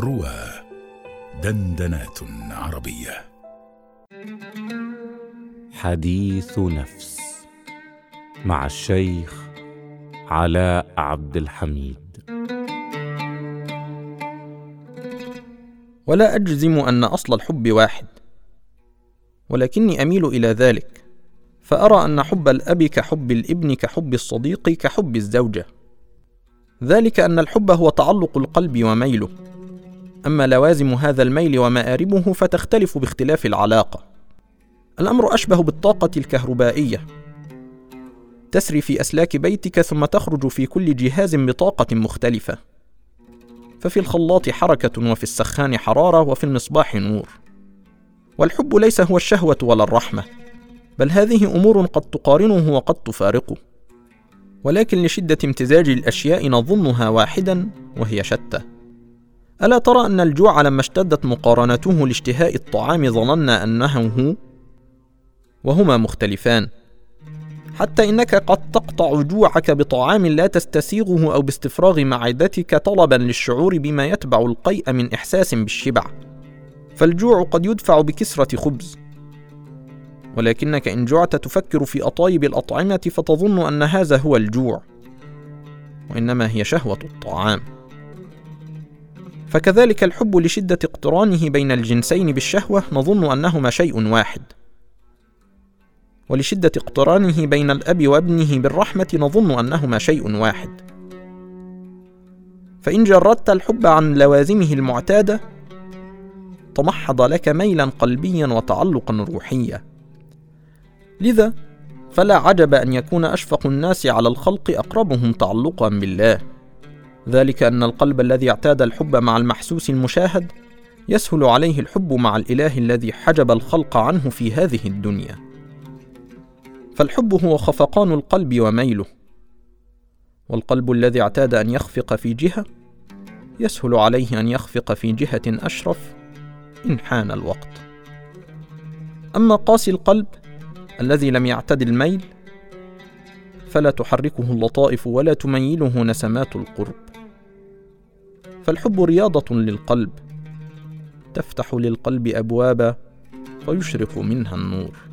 روى دندنات عربية. حديث نفس مع الشيخ علاء عبد الحميد. ولا أجزم أن أصل الحب واحد ولكني أميل إلى ذلك فأرى أن حب الأب كحب الابن كحب الصديق كحب الزوجة. ذلك أن الحب هو تعلق القلب وميله. أما لوازم هذا الميل ومآربه فتختلف باختلاف العلاقة. الأمر أشبه بالطاقة الكهربائية. تسري في أسلاك بيتك ثم تخرج في كل جهاز بطاقة مختلفة. ففي الخلاط حركة وفي السخان حرارة وفي المصباح نور. والحب ليس هو الشهوة ولا الرحمة بل هذه أمور قد تقارنه وقد تفارقه. ولكن لشدة امتزاج الأشياء نظنها واحدا وهي شتى. ألا ترى أن الجوع لما اشتدت مقارنته لاشتهاء الطعام ظننا أنه هو؟ وهما مختلفان. حتى إنك قد تقطع جوعك بطعام لا تستسيغه أو باستفراغ معدتك طلبا للشعور بما يتبع القيء من إحساس بالشبع. فالجوع قد يدفع بكسرة خبز. ولكنك إن جعت تفكر في أطايب الأطعمة فتظن أن هذا هو الجوع وإنما هي شهوة الطعام فكذلك الحب لشدة اقترانه بين الجنسين بالشهوة نظن أنهما شيء واحد ولشدة اقترانه بين الأب وابنه بالرحمة نظن أنهما شيء واحد. فإن جردت الحب عن لوازمه المعتادة تمحض لك ميلا قلبيا وتعلقا روحيا. لذا فلا عجب أن يكون أشفق الناس على الخلق أقربهم تعلقا بالله. ذلك أن القلب الذي اعتاد الحب مع المحسوس المشاهد يسهل عليه الحب مع الإله الذي حجب الخلق عنه في هذه الدنيا. فالحب هو خفقان القلب وميله والقلب الذي اعتاد أن يخفق في جهة يسهل عليه أن يخفق في جهة أشرف إن حان الوقت أما قاسي القلب الذي لم يعتد الميل فلا تحركه اللطائف ولا تميله نسمات القرب. فالحب رياضة للقلب تفتح للقلب أبوابا فيشرق منها النور.